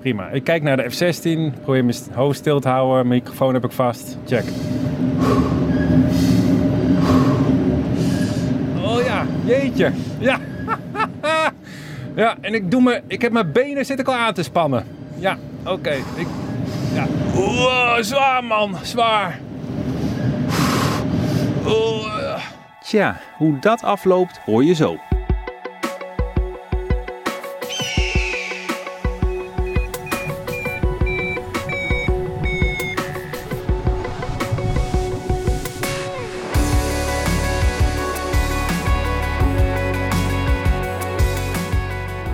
prima. Ik kijk naar de F-16, probeer mijn hoofd stil te houden, microfoon heb ik vast. Check. Oh ja, jeetje. Ja. ja, en ik, doe me, ik heb mijn benen zit ik al aan te spannen. Ja, oké. Ik, ja. Zwaar man, zwaar. Oeh. Tja, hoe dat afloopt hoor je zo.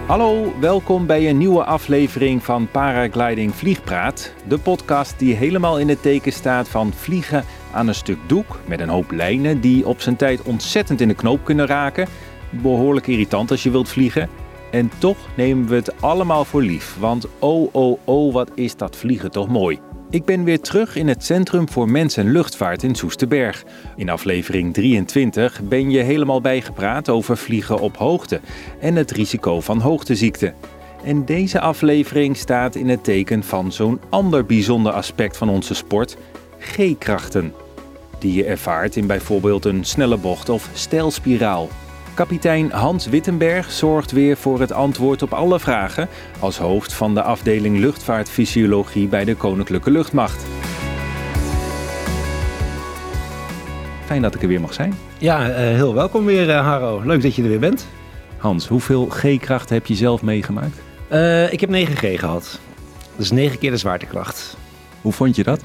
Hallo, welkom bij een nieuwe aflevering van Paragliding Vliegpraat. De podcast die helemaal in het teken staat van vliegen aan een stuk doek met een hoop lijnen die op zijn tijd ontzettend in de knoop kunnen raken. Behoorlijk irritant als je wilt vliegen. En toch nemen we het allemaal voor lief, want oh oh oh wat is dat vliegen toch mooi. Ik ben weer terug in het Centrum voor Mens en Luchtvaart in Soesterberg. In aflevering 23 ben je helemaal bijgepraat over vliegen op hoogte en het risico van hoogteziekte. En deze aflevering staat in het teken van zo'n ander bijzonder aspect van onze sport, G-krachten. Die je ervaart in bijvoorbeeld een snelle bocht of stijlspiraal. Kapitein Hans Wittenberg zorgt weer voor het antwoord op alle vragen als hoofd van de afdeling luchtvaartfysiologie bij de Koninklijke Luchtmacht. Fijn dat ik er weer mag zijn. Ja, uh, heel welkom weer, uh, Harro. Leuk dat je er weer bent. Hans, hoeveel G-kracht heb je zelf meegemaakt? Uh, ik heb 9G gehad. Dus 9 keer de zwaartekracht. Hoe vond je dat?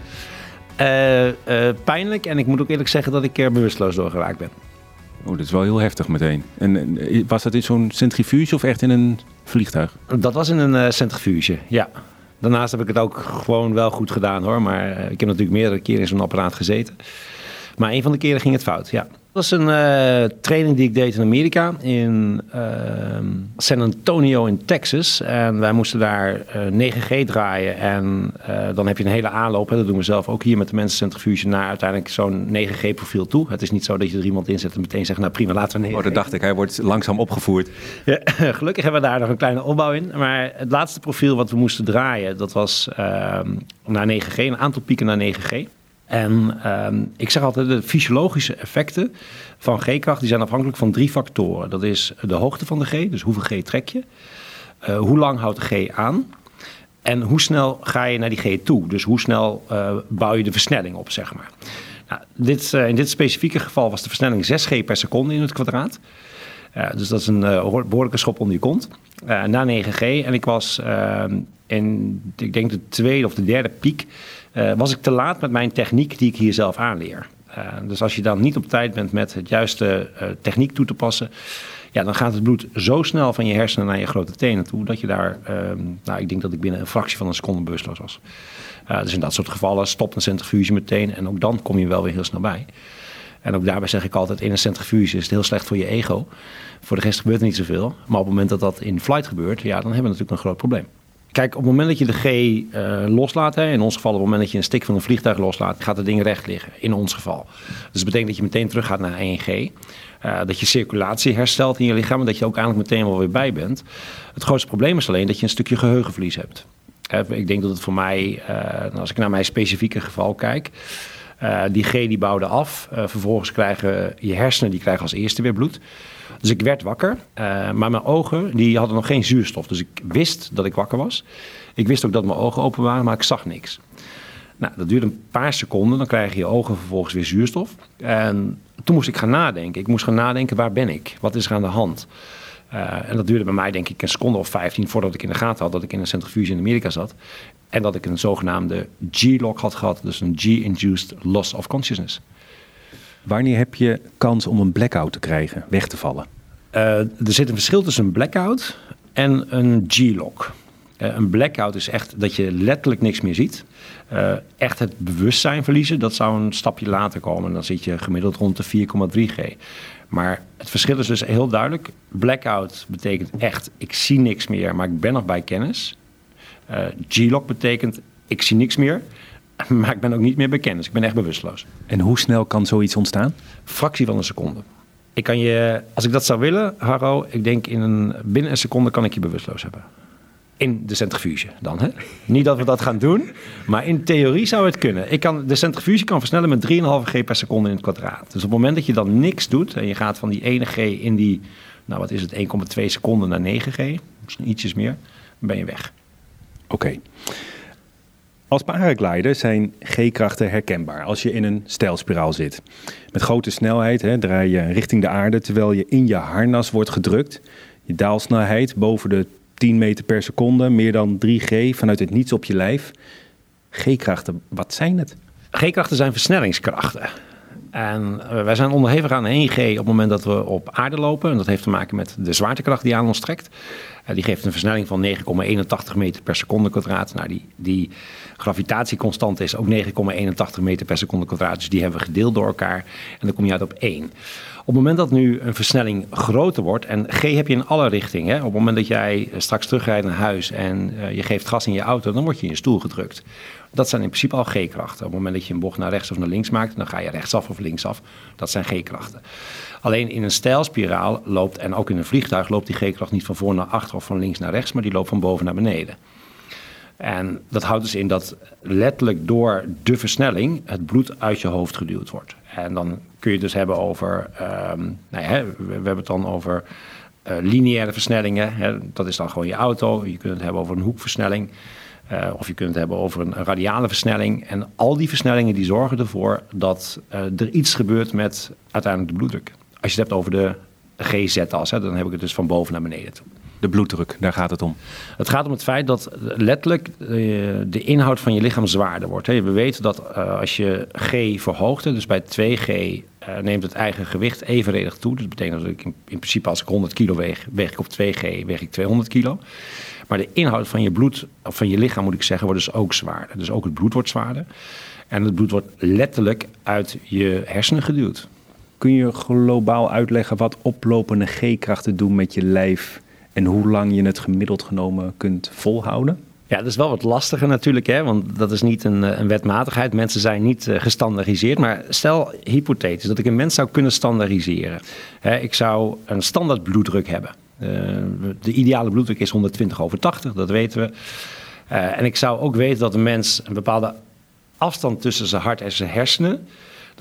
pijnlijk en ik moet ook eerlijk zeggen dat ik er bewusteloos door geraakt ben. Oh, dat is wel heel heftig meteen. En was dat in zo'n centrifuge of echt in een vliegtuig? Dat was in een uh, centrifuge, ja. Daarnaast heb ik het ook gewoon wel goed gedaan hoor. Maar ik heb natuurlijk meerdere keren in zo'n apparaat gezeten. Maar een van de keren ging het fout, ja. Dat was een uh, training die ik deed in Amerika, in uh, San Antonio in Texas. En wij moesten daar uh, eh, 9G draaien. En dan heb je een hele aanloop, hè, dat doen we zelf ook hier met de mensencentrifuge, naar uiteindelijk zo'n 9G-profiel toe. Het is niet zo dat je er iemand in zet en meteen zegt, nou prima, laten we 9G. Oh, dat dacht ik, hij wordt langzaam opgevoerd. Ja, gelukkig hebben we daar nog een kleine opbouw in. Maar het laatste profiel wat we moesten draaien, dat was ehm, naar 9G, een aantal pieken naar 9G. En ehm, ik zeg altijd, de fysiologische effecten van G-kracht die zijn afhankelijk van drie factoren. Dat is de hoogte van de G, dus hoeveel G trek je. Uh, hoe lang houdt de G aan? En hoe snel ga je naar die G toe? Dus hoe snel uh, bouw je de versnelling op, zeg maar. Nou, dit, uh, in dit specifieke geval was de versnelling 6 G per seconde in het kwadraat. dus dat is een behoorlijke schop onder je kont. na 9 G. En ik was ehm, in, ik denk de tweede of de derde piek uh, was ik te laat met mijn techniek die ik hier zelf aanleer. Uh, dus als je dan niet op tijd bent met het juiste uh, techniek toe te passen, ja, dan gaat het bloed zo snel van je hersenen naar je grote tenen toe, dat je daar, ehm, nou, ik denk dat ik binnen een fractie van een seconde bewusteloos was. dus in dat soort gevallen stopt een centrifuge meteen en ook dan kom je wel weer heel snel bij. En ook daarbij zeg ik altijd, in een centrifuge is het heel slecht voor je ego. Voor de rest gebeurt er niet zoveel. Maar op het moment dat dat in flight gebeurt, ja, dan hebben we natuurlijk een groot probleem. Kijk, op het moment dat je de G uh, loslaat, hè, in ons geval op het moment dat je een stick van een vliegtuig loslaat, gaat het ding recht liggen, in ons geval. Dus dat betekent dat je meteen terug gaat naar 1G. Uh, eh, dat je circulatie herstelt in je lichaam en dat je ook eigenlijk meteen wel weer bij bent. Het grootste probleem is alleen dat je een stukje geheugenverlies hebt. ik denk dat het voor mij, uh, als ik naar mijn specifieke geval kijk, die G die bouwde af. vervolgens krijgen je hersenen die krijgen als eerste weer bloed. Dus ik werd wakker, uh, maar mijn ogen die hadden nog geen zuurstof. Dus ik wist dat ik wakker was. Ik wist ook dat mijn ogen open waren, maar ik zag niks. Nou, dat duurde een paar seconden, dan krijg je ogen vervolgens weer zuurstof. En toen moest ik gaan nadenken. Ik moest gaan nadenken, waar ben ik? Wat is er aan de hand? En dat duurde bij mij denk ik een seconde of 15 voordat ik in de gaten had dat ik in een centrifuge in Amerika zat. En dat ik een zogenaamde G-lock had gehad, dus een G-induced loss of consciousness. Wanneer heb je kans om een blackout te krijgen, weg te vallen? Uh, er zit een verschil tussen een blackout en een G-lock. Uh, een blackout is echt dat je letterlijk niks meer ziet. Uh, echt het bewustzijn verliezen, dat zou een stapje later komen. Dan zit je gemiddeld rond de 4,3G. Maar het verschil is dus heel duidelijk. Blackout betekent echt, ik zie niks meer, maar ik ben nog bij kennis. G-lock betekent, ik zie niks meer, maar ik ben ook niet meer bekend. Dus ik ben echt bewusteloos. En hoe snel kan zoiets ontstaan? Fractie van een seconde. Ik kan je, als ik dat zou willen, Harro, ik denk in een, binnen een seconde kan ik je bewusteloos hebben. In de centrifuge dan, hè? Niet dat we dat gaan doen, maar in theorie zou het kunnen. Ik kan, de centrifuge kan versnellen met 3,5 g per seconde in het kwadraat. Dus op het moment dat je dan niks doet en je gaat van die 1 g in die, nou wat is het, 1,2 seconden naar 9 g, misschien ietsjes meer, dan ben je weg. Oké. Als paraglider zijn G-krachten herkenbaar als je in een stijlspiraal zit. Met grote snelheid hè, draai je richting de aarde terwijl je in je harnas wordt gedrukt. Je daalsnelheid boven de 10 meter per seconde, meer dan 3G vanuit het niets op je lijf. G-krachten, wat zijn het? G-krachten zijn versnellingskrachten. En eh, wij zijn onderhevig aan 1G op het moment dat we op aarde lopen. En dat heeft te maken met de zwaartekracht die aan ons trekt. Uh, die geeft een versnelling van 9,81 meter per seconde kwadraat. Nou, die, die gravitatieconstant is ook 9,81 meter per seconde kwadraat. Dus die hebben we gedeeld door elkaar. En dan kom je uit op 1. Op het moment dat nu een versnelling groter wordt, en G heb je in alle richtingen. Op het moment dat jij straks terugrijdt naar huis en je geeft gas in je auto, dan word je in je stoel gedrukt. Dat zijn in principe al G-krachten. Op het moment dat je een bocht naar rechts of naar links maakt, dan ga je rechtsaf of linksaf. Dat zijn G-krachten. Alleen in een stijlspiraal loopt, en ook in een vliegtuig, loopt die G-kracht niet van voor naar achter of van links naar rechts, maar die loopt van boven naar beneden. En dat houdt dus in dat letterlijk door de versnelling het bloed uit je hoofd geduwd wordt. En dan kun je het dus hebben over, um, nou ja, we, hebben het dan over uh, lineaire versnellingen. Hè, dat is dan gewoon je auto. Je kunt het hebben over een hoekversnelling. Uh, of je kunt het hebben over een, een, radiale versnelling. En al die versnellingen die zorgen ervoor dat uh, er iets gebeurt met uiteindelijk de bloeddruk. Als je het hebt over de GZ-as, dan heb ik het dus van boven naar beneden toe. De bloeddruk, daar gaat het om. Het gaat om het feit dat letterlijk de inhoud van je lichaam zwaarder wordt. We weten dat als je G verhoogt, dus bij 2G uh, neemt het eigen gewicht evenredig toe. Dat betekent dat ik in, in, principe als ik 100 kilo weeg, weeg ik op 2G, weeg ik 200 kilo. Maar de inhoud van je bloed, of van je lichaam moet ik zeggen, wordt dus ook zwaarder. Dus ook het bloed wordt zwaarder. En het bloed wordt letterlijk uit je hersenen geduwd. Kun je globaal uitleggen wat oplopende G-krachten doen met je lijf en hoe lang je het gemiddeld genomen kunt volhouden? Ja, dat is wel wat lastiger natuurlijk, hè? want dat is niet een, een wetmatigheid. Mensen zijn niet uh, gestandardiseerd. Maar stel hypothetisch dat ik een mens zou kunnen standaardiseren. Hè, ik zou een standaard bloeddruk hebben. Uh, de ideale bloeddruk is 120 over 80, dat weten we. En ik zou ook weten dat een mens een bepaalde afstand tussen zijn hart en zijn hersenen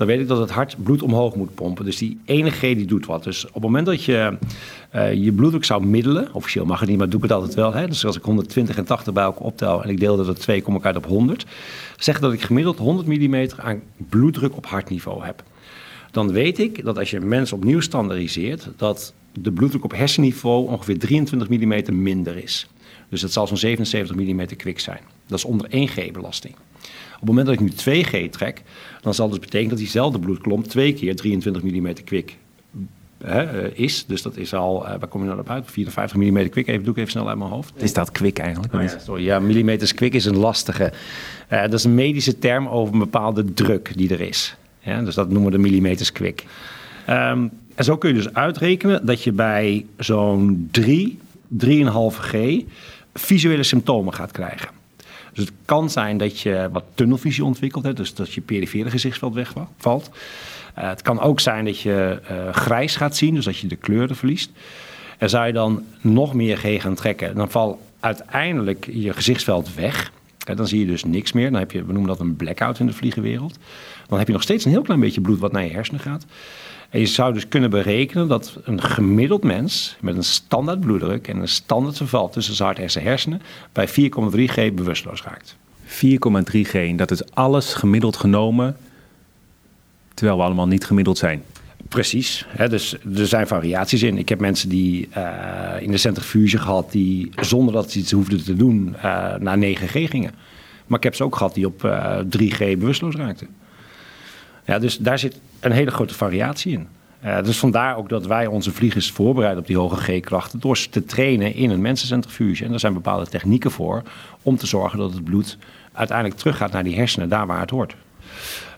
dan weet ik dat het hart bloed omhoog moet pompen. Dus die ene G die doet wat. Dus op het moment dat je uh, je bloeddruk zou middelen, officieel mag het niet, maar doe ik het altijd wel. Hè? Dus als ik 120 en 80 bij elkaar optel en ik deel dat twee, kom ik uit op 100. Zeg dat ik gemiddeld 100 mm aan bloeddruk op hartniveau heb. Dan weet ik dat als je een mens opnieuw standaardiseert, dat de bloeddruk op hersenniveau ongeveer 23 mm minder is. Dus dat zal zo'n 77 mm kwik zijn. Dat is onder 1 G belasting. Op het moment dat ik nu 2G trek, dan zal dus betekenen dat diezelfde bloedklomp twee keer 23 mm kwik hè, is. Dus dat is al, uh, waar kom je nou op uit? 54 mm kwik, even, doe ik even snel uit mijn hoofd. Is dat kwik eigenlijk? Oh, ja, sorry, ja, millimeters kwik is een lastige. Uh, dat is een medische term over een bepaalde druk die er is. Ja, dus dat noemen we de millimeters kwik. Um, en zo kun je dus uitrekenen dat je bij zo'n 3, 3,5 G visuele symptomen gaat krijgen. Dus het kan zijn dat je wat tunnelvisie ontwikkelt, hè, dus dat je perifere gezichtsveld wegvalt. Uh, het kan ook zijn dat je uh, grijs gaat zien, dus dat je de kleuren verliest. En zou je dan nog meer G gaan trekken, dan valt uiteindelijk je gezichtsveld weg. En dan zie je dus niks meer. Dan heb je, we noemen dat een blackout in de vliegenwereld. Dan heb je nog steeds een heel klein beetje bloed wat naar je hersenen gaat. En je zou dus kunnen berekenen dat een gemiddeld mens met een standaard bloeddruk en een standaard verval tussen zijn hart en zijn hersenen bij 4,3 G bewusteloos raakt. 4,3 G, dat is alles gemiddeld genomen, terwijl we allemaal niet gemiddeld zijn. Precies, hè, dus er zijn variaties in. Ik heb mensen die uh, in de centrifuge gehad die zonder dat ze iets hoefden te doen uh, naar 9G gingen. Maar ik heb ze ook gehad die op uh, 3G bewusteloos raakten. Ja, dus daar zit een hele grote variatie in. Uh, dus vandaar ook dat wij onze vliegers voorbereiden op die hoge G-krachten door te trainen in een mensencentrifuge. En er zijn bepaalde technieken voor om te zorgen dat het bloed uiteindelijk teruggaat naar die hersenen, daar waar het hoort.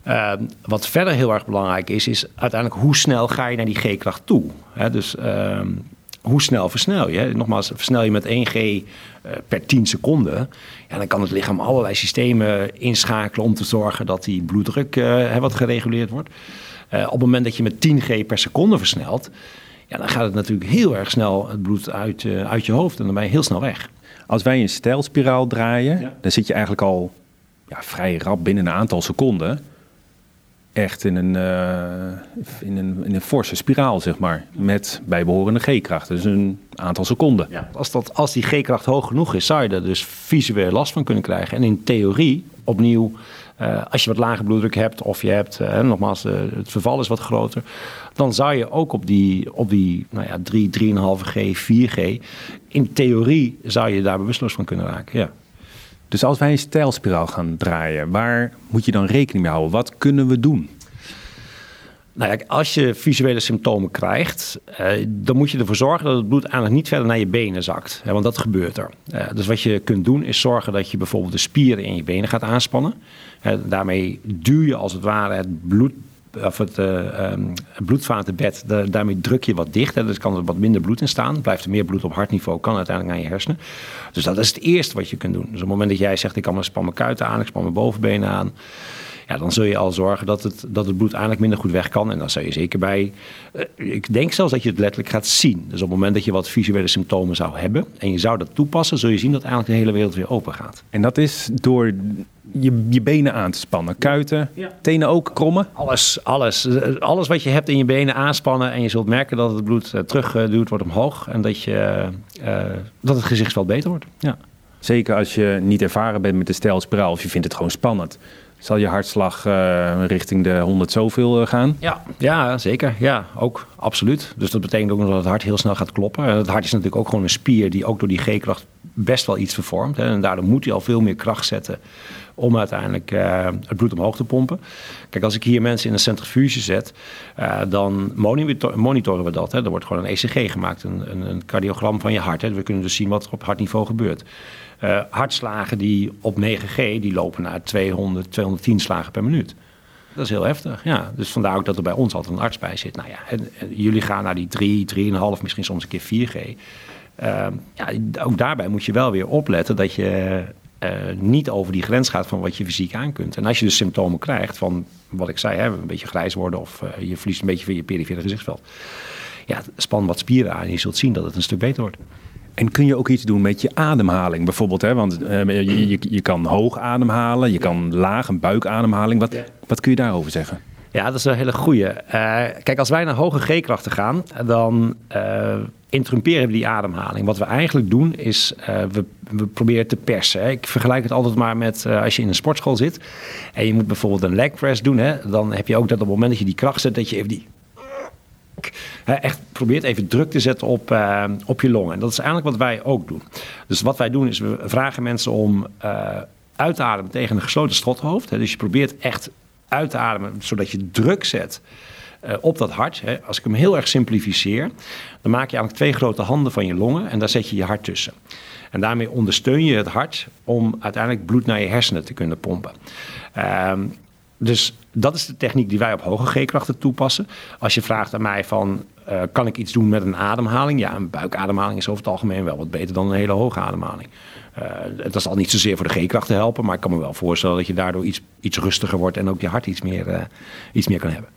Uh, wat verder heel erg belangrijk is, is uiteindelijk hoe snel ga je naar die G-kracht toe. Dus uh, hoe snel versnel je? Nogmaals, versnel je met 1 G uh, per 10 seconden, ja, dan kan het lichaam allerlei systemen inschakelen om te zorgen dat die bloeddruk wat gereguleerd wordt. Uh, op het moment dat je met 10 G per seconde versnelt, ja, dan gaat het natuurlijk heel erg snel het bloed uit, uh, uit je hoofd en dan ben je heel snel weg. Als wij een stijlspiraal draaien, dan zit je eigenlijk al ja, vrij rap binnen een aantal seconden echt in een, uh, in, een, in een forse spiraal, zeg maar. Met bijbehorende G-kracht. Dus een aantal seconden. Ja. Als, dat, als die G-kracht hoog genoeg is, zou je er dus visueel last van kunnen krijgen. En in theorie, opnieuw, uh, als je wat lage bloeddruk hebt... of je hebt, uh, nogmaals, het verval is wat groter... dan zou je ook op die, op die nou ja, 3, 3,5 G, 4 G... in theorie zou je daar bewusteloos van kunnen raken, ja. Dus als wij een stijlspiraal gaan draaien, waar moet je dan rekening mee houden? Wat kunnen we doen? Nou ja, als je visuele symptomen krijgt, eh, dan moet je ervoor zorgen dat het bloed eigenlijk niet verder naar je benen zakt. Want dat gebeurt er. Dus wat je kunt doen is zorgen dat je bijvoorbeeld de spieren in je benen gaat aanspannen. Daarmee duw je als het ware het bloed of het, uh, bloedvatenbed, daarmee druk je wat dicht. Hè, dus kan er wat minder bloed in staan. Blijft er meer bloed op hartniveau, kan uiteindelijk naar je hersenen. Dus dat is het eerste wat je kunt doen. Dus op het moment dat jij zegt, ik kan mijn span mijn kuiten aan, ik span mijn bovenbenen aan. Ja, dan zul je al zorgen dat het, dat het bloed eigenlijk minder goed weg kan. En dan zou je zeker bij. Uh, ik denk zelfs dat je het letterlijk gaat zien. Dus op het moment dat je wat visuele symptomen zou hebben. en je zou dat toepassen. zul je zien dat eigenlijk de hele wereld weer open gaat. En dat is door je, je benen aan te spannen. Kuiten, tenen ook krommen? Alles, alles. Alles wat je hebt in je benen aanspannen. En je zult merken dat het bloed uh, teruggeduwd wordt omhoog. En dat, je, uh, dat het gezichtsveld beter wordt. Ja. Zeker als je niet ervaren bent met de stijlspiraal of je vindt het gewoon spannend. Zal je hartslag uh, richting de 100 zoveel gaan? Ja, ja, zeker. Ja, ook absoluut. Dus dat betekent ook dat het hart heel snel gaat kloppen. En het hart is natuurlijk ook gewoon een spier die ook door die G-kracht best wel iets vervormt. Hè. En daardoor moet hij al veel meer kracht zetten om uiteindelijk uh, het bloed omhoog te pompen. Kijk, als ik hier mensen in een centrifuge zet, uh, dan monitoren we dat. Hè. Er wordt gewoon een ECG gemaakt, een, een, een cardiogram van je hart. Hè. We kunnen dus zien wat er op hartniveau gebeurt. Uh, hartslagen die op 9G, die lopen naar 200, 210 slagen per minuut. Dat is heel heftig, ja. Dus vandaar ook dat er bij ons altijd een arts bij zit. Nou ja, en, jullie gaan naar die 3, 3,5, misschien soms een keer 4G. Uh, ja, ook daarbij moet je wel weer opletten dat je uh, niet over die grens gaat van wat je fysiek aan kunt. En als je dus symptomen krijgt van wat ik zei, hè, een beetje grijs worden of uh, je verliest een beetje van je perifere gezichtsveld. Ja, span wat spieren aan en je zult zien dat het een stuk beter wordt. En kun je ook iets doen met je ademhaling bijvoorbeeld? Hè? Want uh, je, je, je, kan hoog ademhalen, je kan laag, een buikademhaling. Wat, wat kun je daarover zeggen? Ja, dat is een hele goede. Uh, kijk, als wij naar hoge G-krachten gaan, dan uh, interrumperen we die ademhaling. Wat we eigenlijk doen is, uh, we, we, proberen te persen. Hè. Ik vergelijk het altijd maar met als je in een sportschool zit en je moet bijvoorbeeld een leg press doen. Hè, dan heb je ook dat op het moment dat je die kracht zet, dat je even die echt probeert even druk te zetten op, uh, op je longen. En dat is eigenlijk wat wij ook doen. Dus wat wij doen is, we vragen mensen om uh, uit te ademen tegen een gesloten strothoofd. Dus je probeert echt uit te ademen, zodat je druk zet uh, op dat hart. Als ik hem heel erg simplificeer, dan maak je eigenlijk twee grote handen van je longen en daar zet je je hart tussen. En daarmee ondersteun je het hart om uiteindelijk bloed naar je hersenen te kunnen pompen. Uh, dus dat is de techniek die wij op hoge G-krachten toepassen. Als je vraagt aan mij van, uh, kan ik iets doen met een ademhaling? Ja, een buikademhaling is over het algemeen wel wat beter dan een hele hoge ademhaling. Uh, dat zal niet zozeer voor de G-krachten helpen, maar ik kan me wel voorstellen dat je daardoor iets, iets rustiger wordt en ook je hart iets meer, uh, iets meer kan hebben.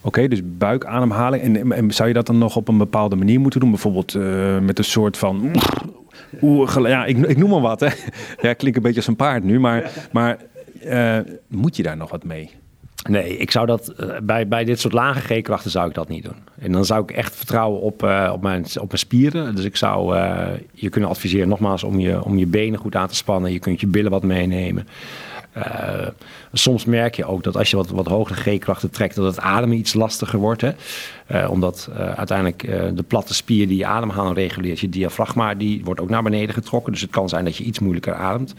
Oké, dus buikademhaling. En, en, zou je dat dan nog op een bepaalde manier moeten doen? Bijvoorbeeld met een soort van... Oeh, ja, ik, ik noem maar wat. Hè. Ja, klinkt een beetje als een paard nu, maar, maar moet je daar nog wat mee? Nee, ik zou dat uh, bij, bij dit soort lage G-krachten zou ik dat niet doen. En dan zou ik echt vertrouwen op, uh, op, mijn, op mijn spieren. Dus ik zou je kunnen adviseren nogmaals om je, om je benen goed aan te spannen. Je kunt je billen wat meenemen. Uh, soms merk je ook dat als je wat, wat hogere G-krachten trekt, dat het ademen iets lastiger wordt. Hè? Uh, omdat uh, uiteindelijk de platte spier die je ademhaling reguleert, je diafragma, die wordt ook naar beneden getrokken. Dus het kan zijn dat je iets moeilijker ademt.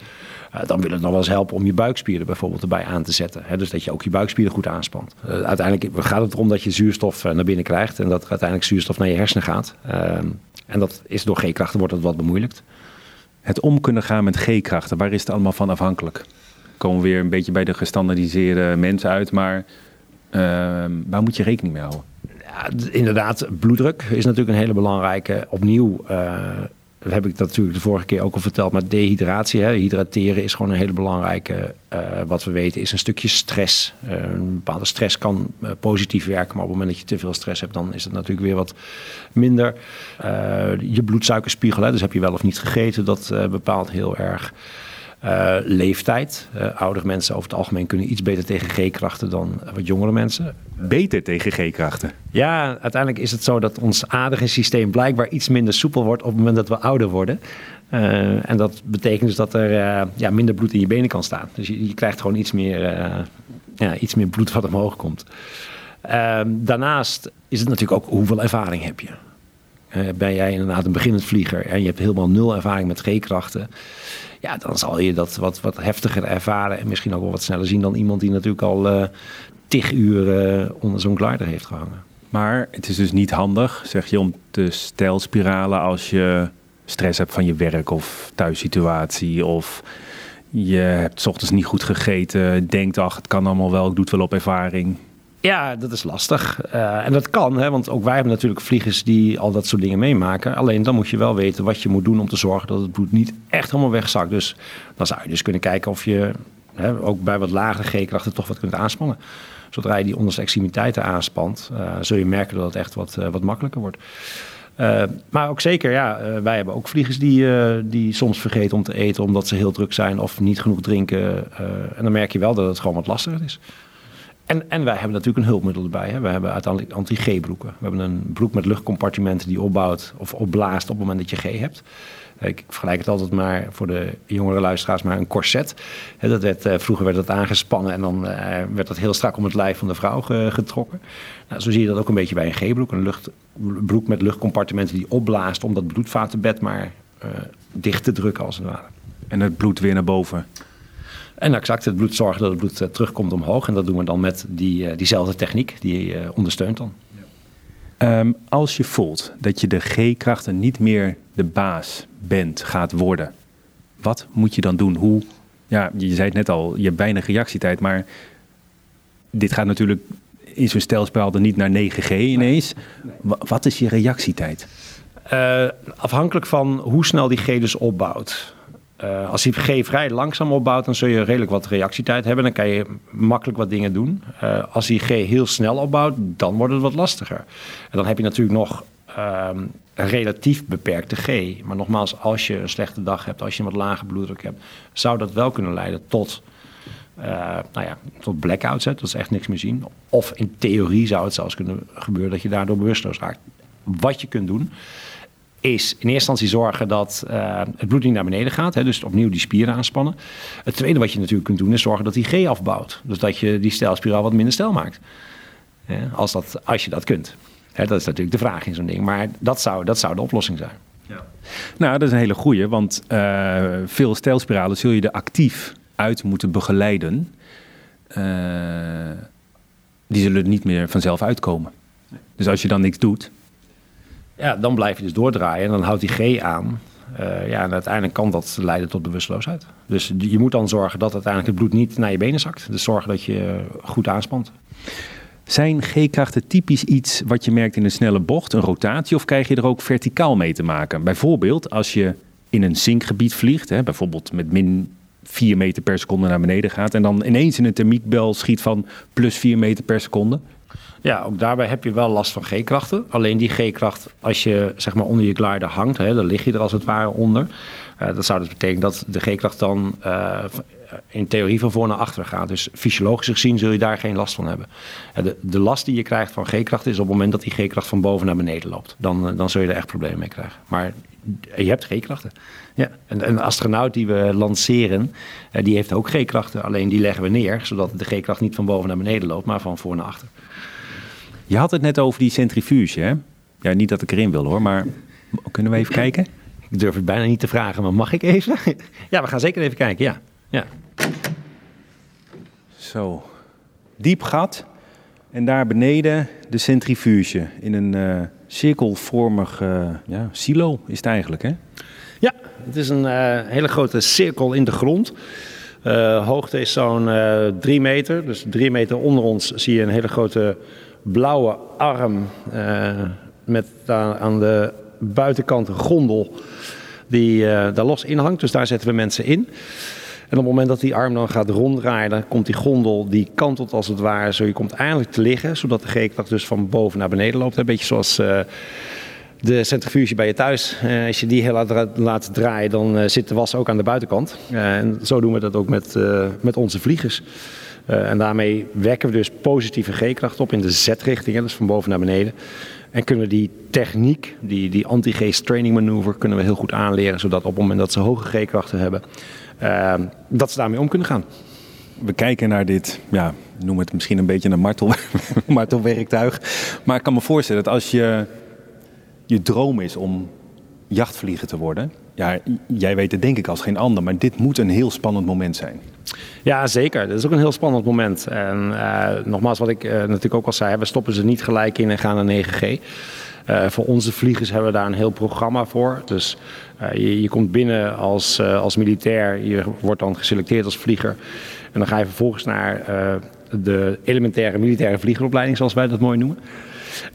dan wil het nog wel eens helpen om je buikspieren bijvoorbeeld erbij aan te zetten. Hè? Dus dat je ook je buikspieren goed aanspant. uiteindelijk gaat het erom dat je zuurstof naar binnen krijgt en dat uiteindelijk zuurstof naar je hersenen gaat. En dat is door G-krachten wordt het wat bemoeilijkt. Het om kunnen gaan met G-krachten, waar is het allemaal van afhankelijk? Komen we weer een beetje bij de gestandardiseerde mensen uit. Maar uh, waar moet je rekening mee houden? Ja, inderdaad, bloeddruk is natuurlijk een hele belangrijke. Opnieuw uh, heb ik dat natuurlijk de vorige keer ook al verteld. Maar dehydratie, hè, hydrateren is gewoon een hele belangrijke. Uh, wat we weten is een stukje stress. Een bepaalde stress kan positief werken. Maar op het moment dat je te veel stress hebt, dan is het natuurlijk weer wat minder. je bloedsuikerspiegel, hè, dus heb je wel of niet gegeten, dat bepaalt heel erg. Uh, leeftijd. Uh, oudere mensen over het algemeen kunnen iets beter tegen G-krachten dan wat jongere mensen. Beter tegen G-krachten? Ja, uiteindelijk is het zo dat ons aderingssysteem blijkbaar iets minder soepel wordt op het moment dat we ouder worden. Uh, en dat betekent dus dat er ja, minder bloed in je benen kan staan. Dus je, je krijgt gewoon iets meer, ja, iets meer bloed wat omhoog komt. Ehm, daarnaast is het natuurlijk ook hoeveel ervaring heb je. Ben jij inderdaad een beginnend vlieger en je hebt helemaal nul ervaring met G-krachten ja, dan zal je dat wat, wat heftiger ervaren en misschien ook wel wat sneller zien dan iemand die natuurlijk al uh, tig uur uh, onder zo'n glider heeft gehangen. Maar het is dus niet handig, zeg je, om te stijlspiralen als je stress hebt van je werk of thuissituatie of je hebt ochtends niet goed gegeten, denkt ach het kan allemaal wel, ik doe het wel op ervaring. Ja, dat is lastig. Uh, en dat kan, hè, want ook wij hebben natuurlijk vliegers die al dat soort dingen meemaken. Alleen dan moet je wel weten wat je moet doen om te zorgen dat het bloed niet echt helemaal wegzakt. Dus dan zou je dus kunnen kijken of je hè, ook bij wat lagere G-krachten toch wat kunt aanspannen. Zodra je die onderste extremiteiten aanspant, uh, zul je merken dat het echt wat, uh, wat makkelijker wordt. Maar ook zeker, ja, wij hebben ook vliegers die, die soms vergeten om te eten omdat ze heel druk zijn of niet genoeg drinken. en dan merk je wel dat het gewoon wat lastiger is. En, en wij hebben natuurlijk een hulpmiddel erbij. Hè. We hebben uiteindelijk anti-G-broeken. We hebben een broek met luchtcompartimenten die opbouwt of opblaast op het moment dat je G hebt. Ik vergelijk het altijd maar voor de jongere luisteraars maar een corset. Dat werd, eh, vroeger werd dat aangespannen en dan uh, werd dat heel strak om het lijf van de vrouw getrokken. Nou, zo zie je dat ook een beetje bij een G-broek. Een lucht, broek met luchtcompartimenten die opblaast om dat bloedvatenbed maar uh, dicht te drukken als het ware. En het bloed weer naar boven. En exact het bloed zorgen dat het bloed eh, terugkomt omhoog. En dat doen we dan met die, uh, diezelfde techniek, die uh, ondersteunt dan. Um, als je voelt dat je de G-krachten niet meer de baas bent, gaat worden, wat moet je dan doen? Hoe, ja, je zei het net al, je hebt weinig reactietijd, maar dit gaat natuurlijk in zo'n stelspaal dan niet naar 9G ineens. Wat is je reactietijd? Uh, afhankelijk van hoe snel die G dus opbouwt. Uh, als die G vrij langzaam opbouwt, dan zul je redelijk wat reactietijd hebben. Dan kan je makkelijk wat dingen doen. Uh, als die G heel snel opbouwt, dan wordt het wat lastiger. En dan heb je natuurlijk nog um, een relatief beperkte G. Maar nogmaals, als je een slechte dag hebt, als je een wat lage bloeddruk hebt, zou dat wel kunnen leiden tot, uh, nou ja, tot blackouts. Dat is echt niks meer zien. Of in theorie zou het zelfs kunnen gebeuren dat je daardoor bewusteloos raakt. Wat je kunt doen, is in eerste instantie zorgen dat uh, het bloed niet naar beneden gaat. Hè, dus opnieuw die spieren aanspannen. Het tweede wat je natuurlijk kunt doen is zorgen dat die G afbouwt. Dus dat je die stijlspiraal wat minder stijl maakt. als, dat, als je dat kunt. Hè, dat is natuurlijk de vraag in zo'n ding. Maar dat zou, dat zou de oplossing zijn. Ja. Nou, dat is een hele goeie. Want uh, veel stijlspiralen zul je er actief uit moeten begeleiden. Uh, die zullen er niet meer vanzelf uitkomen. Dus als je dan niks doet, ja, dan blijf je dus doordraaien en dan houdt die G aan. Uh, ja, en uiteindelijk kan dat leiden tot bewusteloosheid. Dus je moet dan zorgen dat uiteindelijk het bloed niet naar je benen zakt. Dus zorgen dat je goed aanspant. Zijn G-krachten typisch iets wat je merkt in een snelle bocht, een rotatie, of krijg je er ook verticaal mee te maken? Bijvoorbeeld als je in een zinkgebied vliegt, hè, bijvoorbeeld met min 4 meter per seconde naar beneden gaat en dan ineens in een thermiekbel schiet van plus 4 meter per seconde. Ja, ook daarbij heb je wel last van G-krachten. Alleen die G-kracht, als je zeg maar onder je glider hangt, hè, dan lig je er als het ware onder. Uh, dat zou dus betekenen dat de G-kracht dan uh, in theorie van voor naar achter gaat. Dus fysiologisch gezien zul je daar geen last van hebben. Uh, de, de, last die je krijgt van G-kracht is op het moment dat die G-kracht van boven naar beneden loopt. Dan, dan zul je er echt problemen mee krijgen. Maar je hebt G-krachten. Ja. En een astronaut die we lanceren, die heeft ook G-krachten. Alleen die leggen we neer, zodat de G-kracht niet van boven naar beneden loopt, maar van voor naar achter. Je had het net over die centrifuge, hè? Ja, niet dat ik erin wil hoor, maar kunnen we even kijken? Ik durf het bijna niet te vragen, maar mag ik even? ja, we gaan zeker even kijken, ja. ja. Zo, diep gat en daar beneden de centrifuge in een uh, cirkelvormig uh, ja, silo is het eigenlijk, hè? Ja, het is een uh, hele grote cirkel in de grond. hoogte is zo'n drie meter, dus drie meter onder ons zie je een hele grote blauwe arm uh, met aan de buitenkant een gondel. die daar los in hangt. Dus daar zetten we mensen in. En op het moment dat die arm dan gaat ronddraaien, komt die gondel, die kantelt als het ware zo. Je komt eindelijk te liggen, zodat de G-kracht dus van boven naar beneden loopt. Een beetje zoals de centrifuge bij je thuis. Als je die heel laat, draaien, dan zit de was ook aan de buitenkant. En zo doen we dat ook met, met onze vliegers. En daarmee wekken we dus positieve G-kracht op in de Z-richting, dus van boven naar beneden. En kunnen we die techniek, die, die anti-G training manoeuvre, kunnen we heel goed aanleren, zodat op het moment dat ze hoge G-krachten hebben, dat ze daarmee om kunnen gaan. We kijken naar dit, ja, noem het misschien een beetje een martel, martelwerktuig. Maar ik kan me voorstellen dat als je je droom is om jachtvlieger te worden. Ja, jij weet het denk ik als geen ander, maar dit moet een heel spannend moment zijn. Ja, zeker. Dat is ook een heel spannend moment. En uh, nogmaals, wat ik uh, natuurlijk ook al zei, we stoppen ze niet gelijk in en gaan naar 9G. Uh, eh, voor onze vliegers hebben we daar een heel programma voor. Dus je, je, komt binnen als, als militair, je wordt dan geselecteerd als vlieger. En dan ga je vervolgens naar de elementaire militaire vliegeropleiding, zoals wij dat mooi noemen.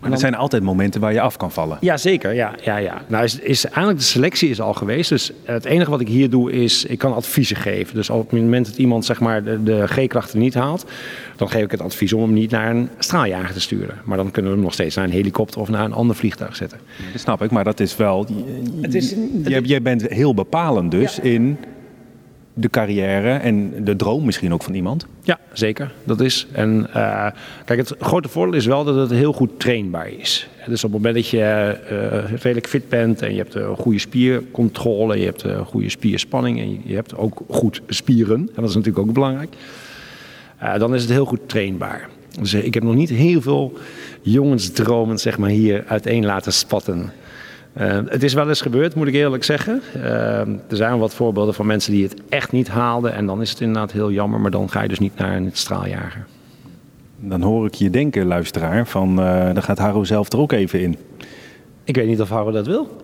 Maar er zijn altijd momenten waar je af kan vallen. Ja, zeker. Ja, ja, ja. Nou, is, is, eigenlijk de selectie is al geweest. Dus het enige wat ik hier doe is, ik kan adviezen geven. Dus op het moment dat iemand zeg maar, de, de G-krachten niet haalt, dan geef ik het advies om hem niet naar een straaljager te sturen. Maar dan kunnen we hem nog steeds naar een helikopter of naar een ander vliegtuig zetten. Dat snap ik, maar dat is wel... Het is, het, jij bent heel bepalend dus in de carrière en de droom misschien ook van iemand? Ja, zeker. Dat is. En uh, kijk, het grote voordeel is wel dat het heel goed trainbaar is. Dus op het moment dat je uh, redelijk fit bent en je hebt een goede spiercontrole, je hebt een goede spierspanning en je hebt ook goed spieren, en dat is natuurlijk ook belangrijk, uh, dan is het heel goed trainbaar. Dus ik heb nog niet heel veel jongensdromen zeg maar, hier uiteen laten spatten. Uh, het is wel eens gebeurd, moet ik eerlijk zeggen. Uh, er zijn wat voorbeelden van mensen die het echt niet haalden. En dan is het inderdaad heel jammer, maar dan ga je dus niet naar een straaljager. Dan hoor ik je denken, luisteraar, van uh, daar gaat Harro zelf er ook even in. Ik weet niet of Harro dat wil.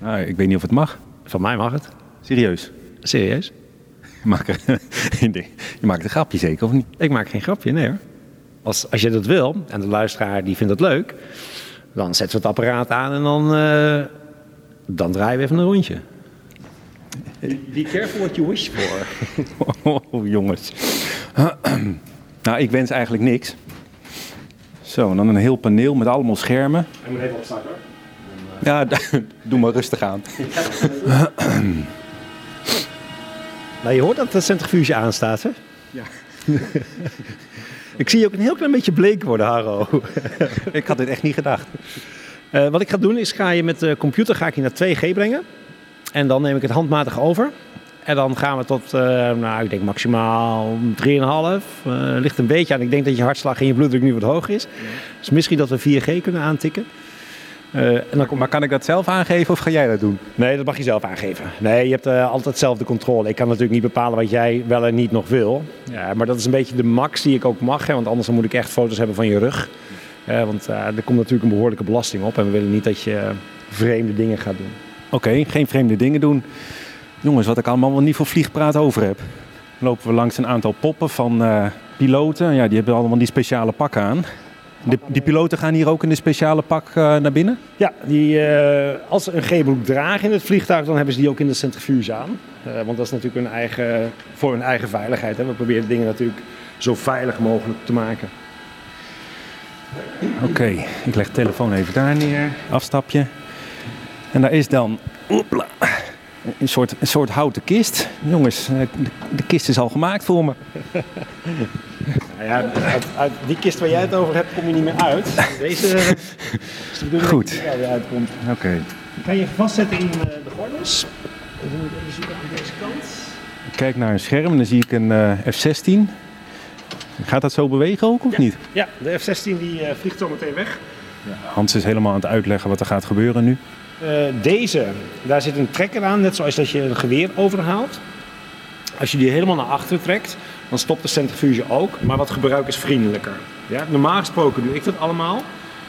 Nou, ik weet niet of het mag. Van mij mag het. Serieus? Serieus? Je maakt, je maakt een grapje zeker, of niet? Ik maak geen grapje, nee hoor. Als, als je dat wil, en de luisteraar die vindt dat leuk dan zetten we het apparaat aan en dan, uh, dan draaien we even een rondje. Be careful what you wish for. oh, jongens. nou, ik wens eigenlijk niks. Zo, en dan een heel paneel met allemaal schermen. Ik moet even opstarten hoor. Ja, doe maar rustig aan. nou, je hoort dat de centrifuge aanstaat, hè? Ja. Ik zie je ook een heel klein beetje bleek worden, Haro. ik had dit echt niet gedacht. Uh, wat ik ga doen is, ga je met de computer ga ik je naar 2G brengen. En dan neem ik het handmatig over. En dan gaan we tot, uh, nou, ik denk maximaal 3,5. Uh, eh, ligt een beetje aan. Ik denk dat je hartslag en je bloeddruk nu wat hoog is. Dus misschien dat we 4G kunnen aantikken. Uh, en dan maar kan ik dat zelf aangeven of ga jij dat doen? Nee, dat mag je zelf aangeven. Nee, je hebt uh, altijd zelf de controle. Ik kan natuurlijk niet bepalen wat jij wel en niet nog wil. Ja, maar dat is een beetje de max die ik ook mag. Hè, want anders moet ik echt foto's hebben van je rug. Uh, want er komt natuurlijk een behoorlijke belasting op. En we willen niet dat je vreemde dingen gaat doen. Oké, geen vreemde dingen doen. Jongens, wat ik allemaal wel niet voor vliegpraat over heb. Lopen we langs een aantal poppen van piloten. Ja, die hebben allemaal die speciale pakken aan. De, die piloten gaan hier ook in de speciale pak uh, naar binnen? Ja, die, uh, als ze een G-broek dragen in het vliegtuig, dan hebben ze die ook in de centrifuge aan. Uh, want dat is natuurlijk hun eigen, voor hun eigen veiligheid. Hè. We proberen dingen natuurlijk zo veilig mogelijk te maken. Oké, okay, ik leg de telefoon even daar neer. Afstapje. En daar is dan oepla, een, soort, een soort houten kist. Jongens, de, de kist is al gemaakt voor me. Nou ja, uit, die kist waar jij het over hebt, kom je niet meer uit. Deze is de bedoeling Goed. dat je uitkomt. Oké. Okay. kan je vastzetten in uh, de gordels. Dan moet ik even zoeken aan deze kant. Ik kijk naar een scherm en dan zie ik een uh, F-16. Gaat dat zo bewegen ook of ja. niet? Ja, de F-16 die uh, vliegt zo meteen weg. Ja. Hans is helemaal aan het uitleggen wat er gaat gebeuren nu. Deze, daar zit een trekker aan, net zoals dat je een geweer overhaalt. Als je die helemaal naar achter trekt, dan stopt de centrifuge ook, maar wat gebruikersvriendelijker. Ja, normaal gesproken doe ik dat allemaal.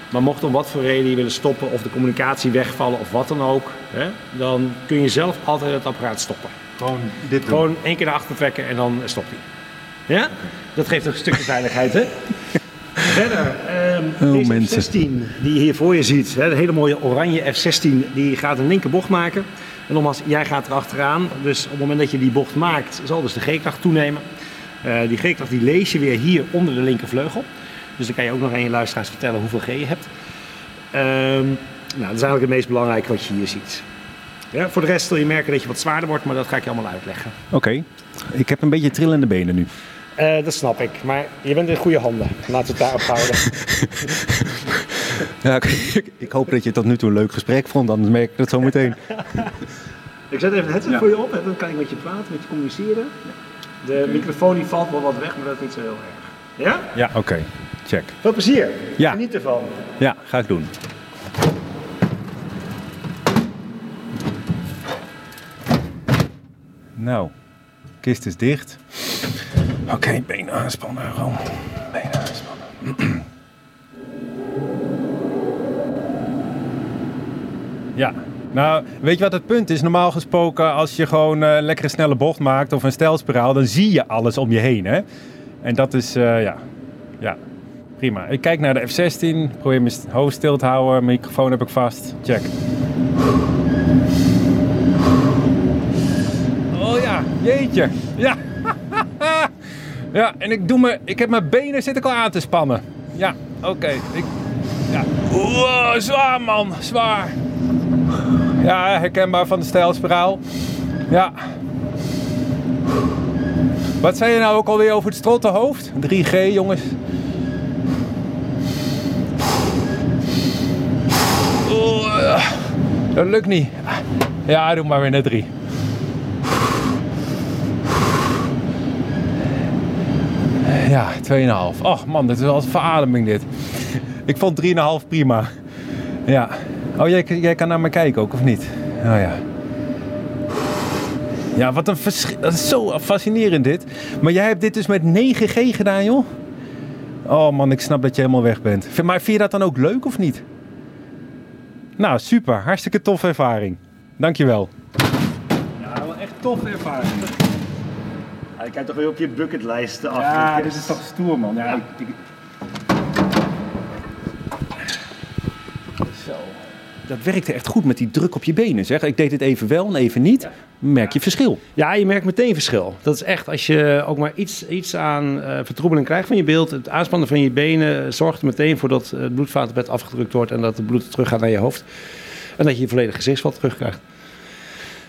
Maar mocht om wat voor reden je willen stoppen of de communicatie wegvallen of wat dan ook, hè, dan kun je zelf altijd het apparaat stoppen. Gewoon dit doen. Gewoon één keer naar achter trekken en dan stopt hij. Ja? Dat geeft een stukje veiligheid, hè? Verder, um, oh, deze F-16 die je hier voor je ziet, hè, de hele mooie oranje F-16, die gaat een linkerbocht maken. En nogmaals, jij gaat erachteraan. Dus op het moment dat je die bocht maakt, zal dus de G-kracht toenemen. Uh, die G-kracht die lees je weer hier onder de linkervleugel. Dus dan kan je ook nog aan je luisteraars vertellen hoeveel G je hebt. Um, nou, dat is eigenlijk het meest belangrijke wat je hier ziet. Ja, voor de rest zul je merken dat je wat zwaarder wordt, maar dat ga ik je allemaal uitleggen. Oké, ik heb een beetje trillende benen nu. Uh, dat snap ik, maar je bent in goede handen. Laten we het daarop houden. ja, ik, ik, hoop dat je tot nu toe een leuk gesprek vond, anders merk ik dat zo meteen. ik zet even het headset ja. voor je op en dan kan ik met je praten, met je communiceren. De microfoon die valt wel wat weg, maar dat is niet zo heel erg. Ja? Ja, oké. Check. Veel plezier. Ja. Geniet ervan. Ja, ga ik doen. Nou, kist is dicht. Oké, okay, benen aanspannen. Gewoon benen aanspannen. ja, nou, weet je wat het punt is? Normaal gesproken, als je gewoon uh, lekker een snelle bocht maakt of een stijlspiraal, dan zie je alles om je heen. Hè? En dat is, uh, ja, ja, prima. Ik kijk naar de F16, probeer mijn hoofd stil te houden, microfoon heb ik vast. Check. Oh ja, jeetje. Ja. Ja, en ik, doe me, ik heb mijn benen zit al aan te spannen. Ja, oké. Ja. Zwaar man, zwaar. Ja, herkenbaar van de stijlspiraal. Ja. Wat zei je nou ook alweer over het strottenhoofd? 3G, jongens. Dat lukt niet. Ja, doe maar weer net 3. Ja, 2,5. Och man, dit is wel een verademing dit. Ik vond 3,5 prima. Ja. Oh, jij, jij kan naar me kijken ook, of niet? Oh ja. Ja, wat een verschil. Dat is zo fascinerend dit. Maar jij hebt dit dus met 9G gedaan, joh? Oh man, ik snap dat je helemaal weg bent. Maar vind je dat dan ook leuk of niet? Nou, super. Hartstikke toffe ervaring. Dankjewel. Ja, wel echt toffe ervaring. Ik heb toch weer op je bucketlijst af. Ja, dit is toch stoer, man. Ja, ik, Zo. Dat werkte echt goed met die druk op je benen, zeg. Ik deed het even wel en even niet. Merk je verschil? Ja, je merkt meteen verschil. Dat is echt als je ook maar iets, iets aan uh, vertroebeling krijgt van je beeld. Het aanspannen van je benen zorgt er meteen voor dat het bloedvatenbed afgedrukt wordt en dat het bloed terug gaat naar je hoofd. En dat je je volledige gezichtsveld terugkrijgt.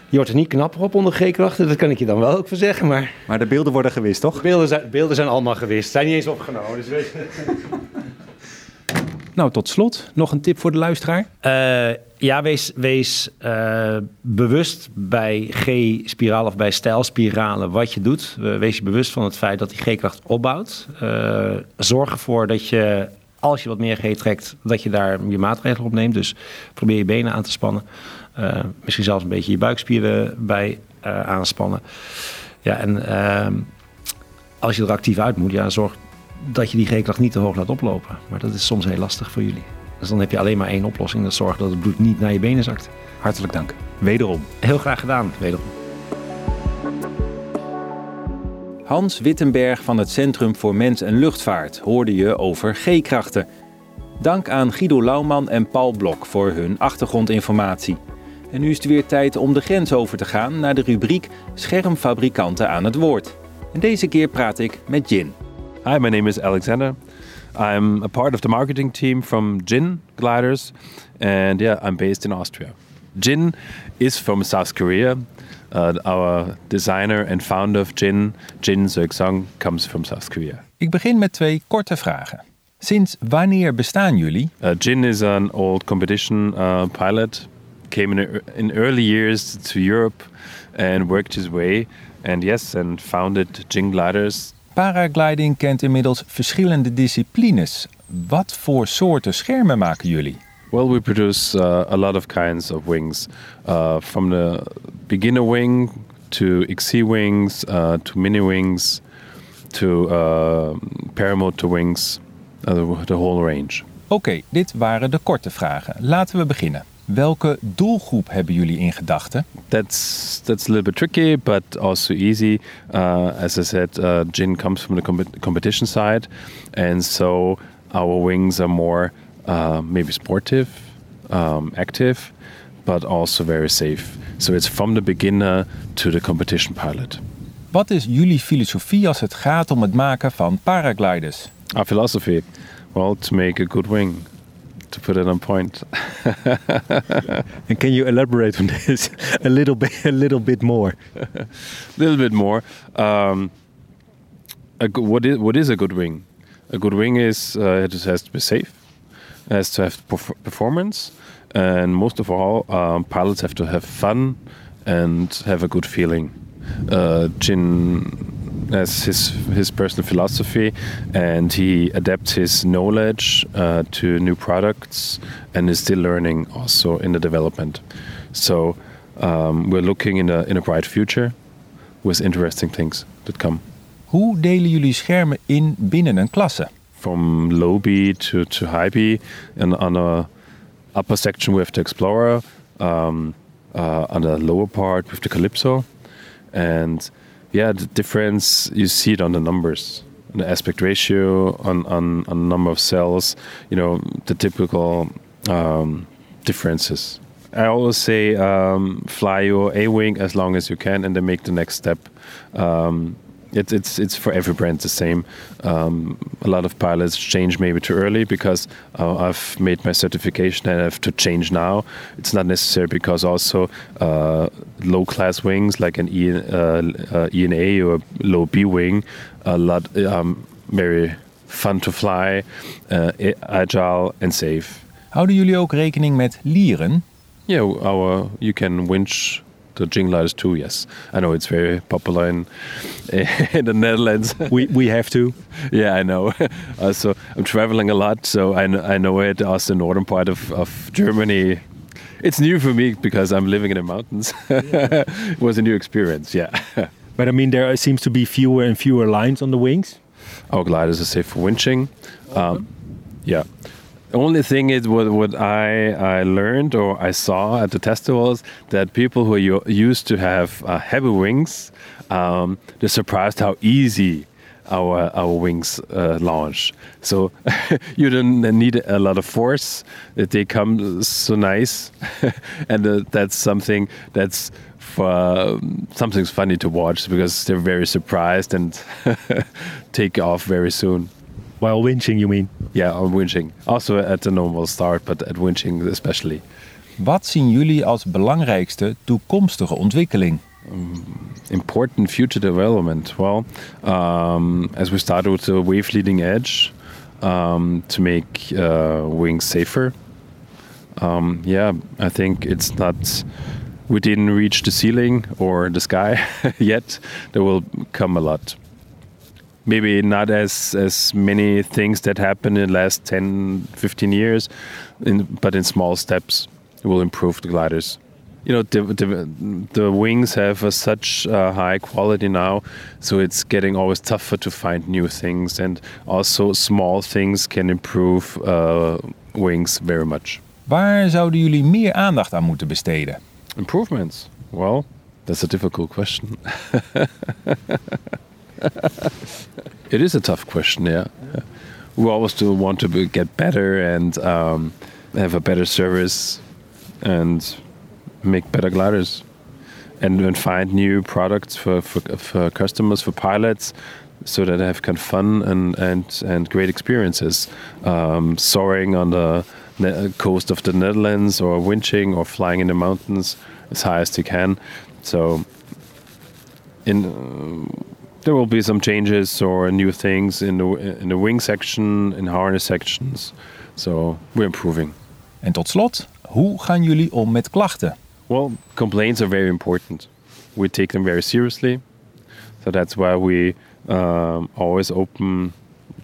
Je wordt er niet knapper op onder G-krachten, dat kan ik je dan wel ook voor zeggen. Maar, maar de beelden worden gewist, toch? beelden zijn, beelden zijn allemaal gewist, zijn niet eens opgenomen. Dus weet Nou, tot slot, nog een tip voor de luisteraar? Uh, ja, wees, wees uh, bewust bij G-spiraal of bij stijlspiralen wat je doet. wees je bewust van het feit dat die G-kracht opbouwt. Uh, zorg ervoor dat je, als je wat meer G trekt, dat je daar je maatregelen op neemt. Dus probeer je benen aan te spannen. Uh, misschien zelfs een beetje je buikspieren bij uh, aanspannen. Ja, en uh, als je er actief uit moet, ja, zorg dat je die G-kracht niet te hoog laat oplopen. Maar dat is soms heel lastig voor jullie. Dus dan heb je alleen maar één oplossing. Dat zorgt dat het bloed niet naar je benen zakt. Hartelijk dank. Wederom. Heel graag gedaan. Wederom. Hans Wittenberg van het Centrum voor Mens en Luchtvaart hoorde je over G-krachten. Dank aan Guido Lauwman en Paul Blok voor hun achtergrondinformatie. En nu is het weer tijd om de grens over te gaan naar de rubriek Schermfabrikanten aan het woord. En deze keer praat ik met Jin. Hi, my name is Alexander. I'm a part of the marketing team from Jin Gliders, and yeah, I'm based in Austria. Jin is from South Korea. Uh, our designer and founder of Jin, Jin Seok-sung, comes from South Korea. Ik begin met twee korte vragen. Sinds wanneer bestaan jullie? Uh, Jin is an old competition uh, pilot. Came in, in early years to Europe and worked his way. And yes, and founded Jin Gliders Paragliding kent inmiddels verschillende disciplines. Wat voor soorten schermen maken jullie? Well, we produce uh, a lot of kinds of wings, uh, from the beginner wing to XC wings uh, to mini wings to uh, paramotor wings, uh, the, the whole range. Oké, okay, dit waren de korte vragen. Laten we beginnen. Welke doelgroep hebben jullie in gedachten? That's that's a little bit tricky, but also easy. Uh, as I said, uh, gin comes from the com- competition side, and so our wings are more uh, maybe sportive, um, active, but also very safe. So it's from the beginner to the competition pilot. Wat is jullie filosofie als het gaat om het maken van paragliders? Our philosophy, well, to make a good wing, to put it on point. And can you elaborate on this a little bit, a little bit more? a little bit more. Um, a, go- what is what is a good wing? A good wing is uh, it has to be safe, it has to have perf- performance, and most of all, um, pilots have to have fun and have a good feeling. Uh, Jin has his his personal philosophy, and he adapts his knowledge uh, to new products, and is still learning also in the development. So um, we're looking in a in a bright future with interesting things that come. Hoe delen jullie schermen in binnen een klasse? From low B to, to high B, and on a upper section we have the Explorer, um, uh, on the lower part with the Calypso, and yeah, the difference you see it on the numbers, the aspect ratio, on on on number of cells, you know, the typical um, differences. I always say um, fly your A wing as long as you can, and then make the next step. Um, it's it's it's for every brand the same. Um, a lot of pilots change maybe too early because uh, I've made my certification and I have to change now. It's not necessary because also uh, low class wings like an E uh, uh, ENA or low B wing, a lot um, very fun to fly, uh, agile and safe. How Houden jullie ook rekening met lieren? Yeah, our you can winch the Jing Gliders too. Yes, I know it's very popular in in the Netherlands. We, we have to. yeah, I know. Uh, so I'm traveling a lot, so I know, I know it. Also, the northern part of, of Germany. It's new for me because I'm living in the mountains. it was a new experience. Yeah. But I mean, there seems to be fewer and fewer lines on the wings. Our gliders are safe for winching. Um, yeah. Only thing is what, what I, I learned or I saw at the festivals that people who used to have uh, heavy wings, um, they're surprised how easy our our wings uh, launch. So you don't need a lot of force. They come so nice, and uh, that's something that's for something's funny to watch because they're very surprised and take off very soon. While winching, you mean? Yeah, on winching. Also at the normal start, but at winching especially. Wat zien jullie als belangrijkste toekomstige ontwikkeling? Important future development. Well, um, as we started with the wave leading edge um, to make uh, wings safer. Um, yeah, I think it's not. We didn't reach the ceiling or the sky yet. There will come a lot. Maybe not as as many things that happened in the last 10, 15 years, in, but in small steps, it will improve the gliders. You know, the, the, the wings have a such uh, high quality now, so it's getting always tougher to find new things, and also small things can improve uh, wings very much. Waar zouden jullie meer aandacht aan moeten besteden? Improvements. Well, that's a difficult question. it is a tough question, yeah. yeah. We always do want to be, get better and um, have a better service and make better gliders and, and find new products for, for, for customers, for pilots, so that they have kind of fun and, and, and great experiences. Um, soaring on the coast of the Netherlands or winching or flying in the mountains as high as they can. So in uh, there will be some changes or new things in the in the wing section, in harness sections. So we're improving. En tot slot, hoe gaan jullie om met klachten? Well, complaints are very important. We take them very seriously. So that's why we um, always open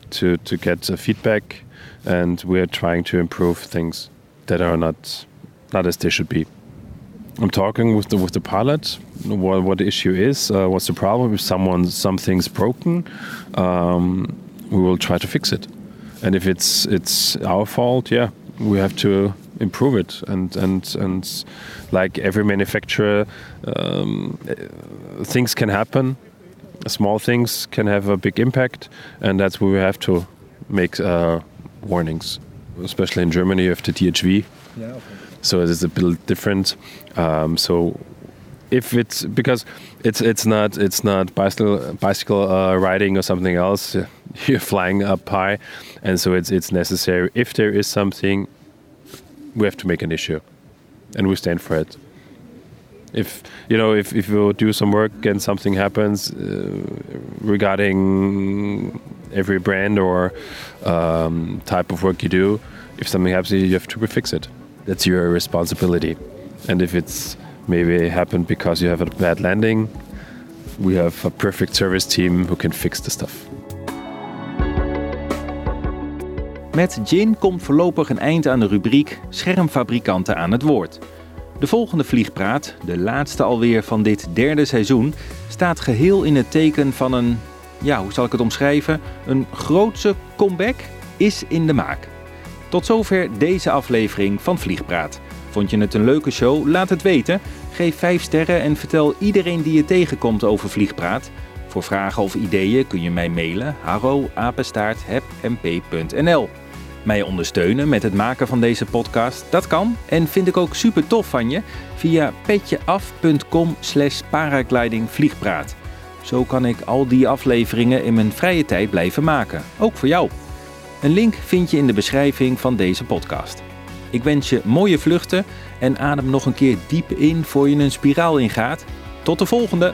to to get feedback, and we're trying to improve things that are not not as they should be. I'm talking with the with the pilot. What what the issue is? Uh, what's the problem? If someone something's broken, um, we will try to fix it. And if it's it's our fault, yeah, we have to improve it. And and and like every manufacturer, um, things can happen. Small things can have a big impact, and that's where we have to make uh, warnings. Especially in Germany, you have the DHV. So it is a bit different. Um, so if it's because it's it's not it's not bicycle bicycle uh, riding or something else. You're flying up high, and so it's it's necessary. If there is something, we have to make an issue, and we stand for it. If you know if if you do some work and something happens uh, regarding every brand or um, type of work you do, if something happens, you have to fix it. That's your responsibility. And if it's maybe happened because you have a bad landing, we have a perfect service team who can fix the stuff. Met Jin komt voorlopig een eind aan de rubriek Schermfabrikanten aan het woord. De volgende vliegpraat, de laatste alweer van dit derde seizoen, staat geheel in het teken van een, ja, hoe zal ik het omschrijven? Een grootse comeback is in de maak. Tot zover deze aflevering van Vliegpraat. Vond je het een leuke show? Laat het weten. Geef 5 sterren en vertel iedereen die je tegenkomt over Vliegpraat. Voor vragen of ideeën kun je mij mailen harro@hebmp.nl. Mij ondersteunen met het maken van deze podcast, dat kan en vind ik ook super tof van je via petjeaf.com slash paraglidingvliegpraat. Zo kan ik al die afleveringen in mijn vrije tijd blijven maken, ook voor jou. Een link vind je in de beschrijving van deze podcast. Ik wens je mooie vluchten en adem nog een keer diep in voor je een spiraal ingaat. Tot de volgende!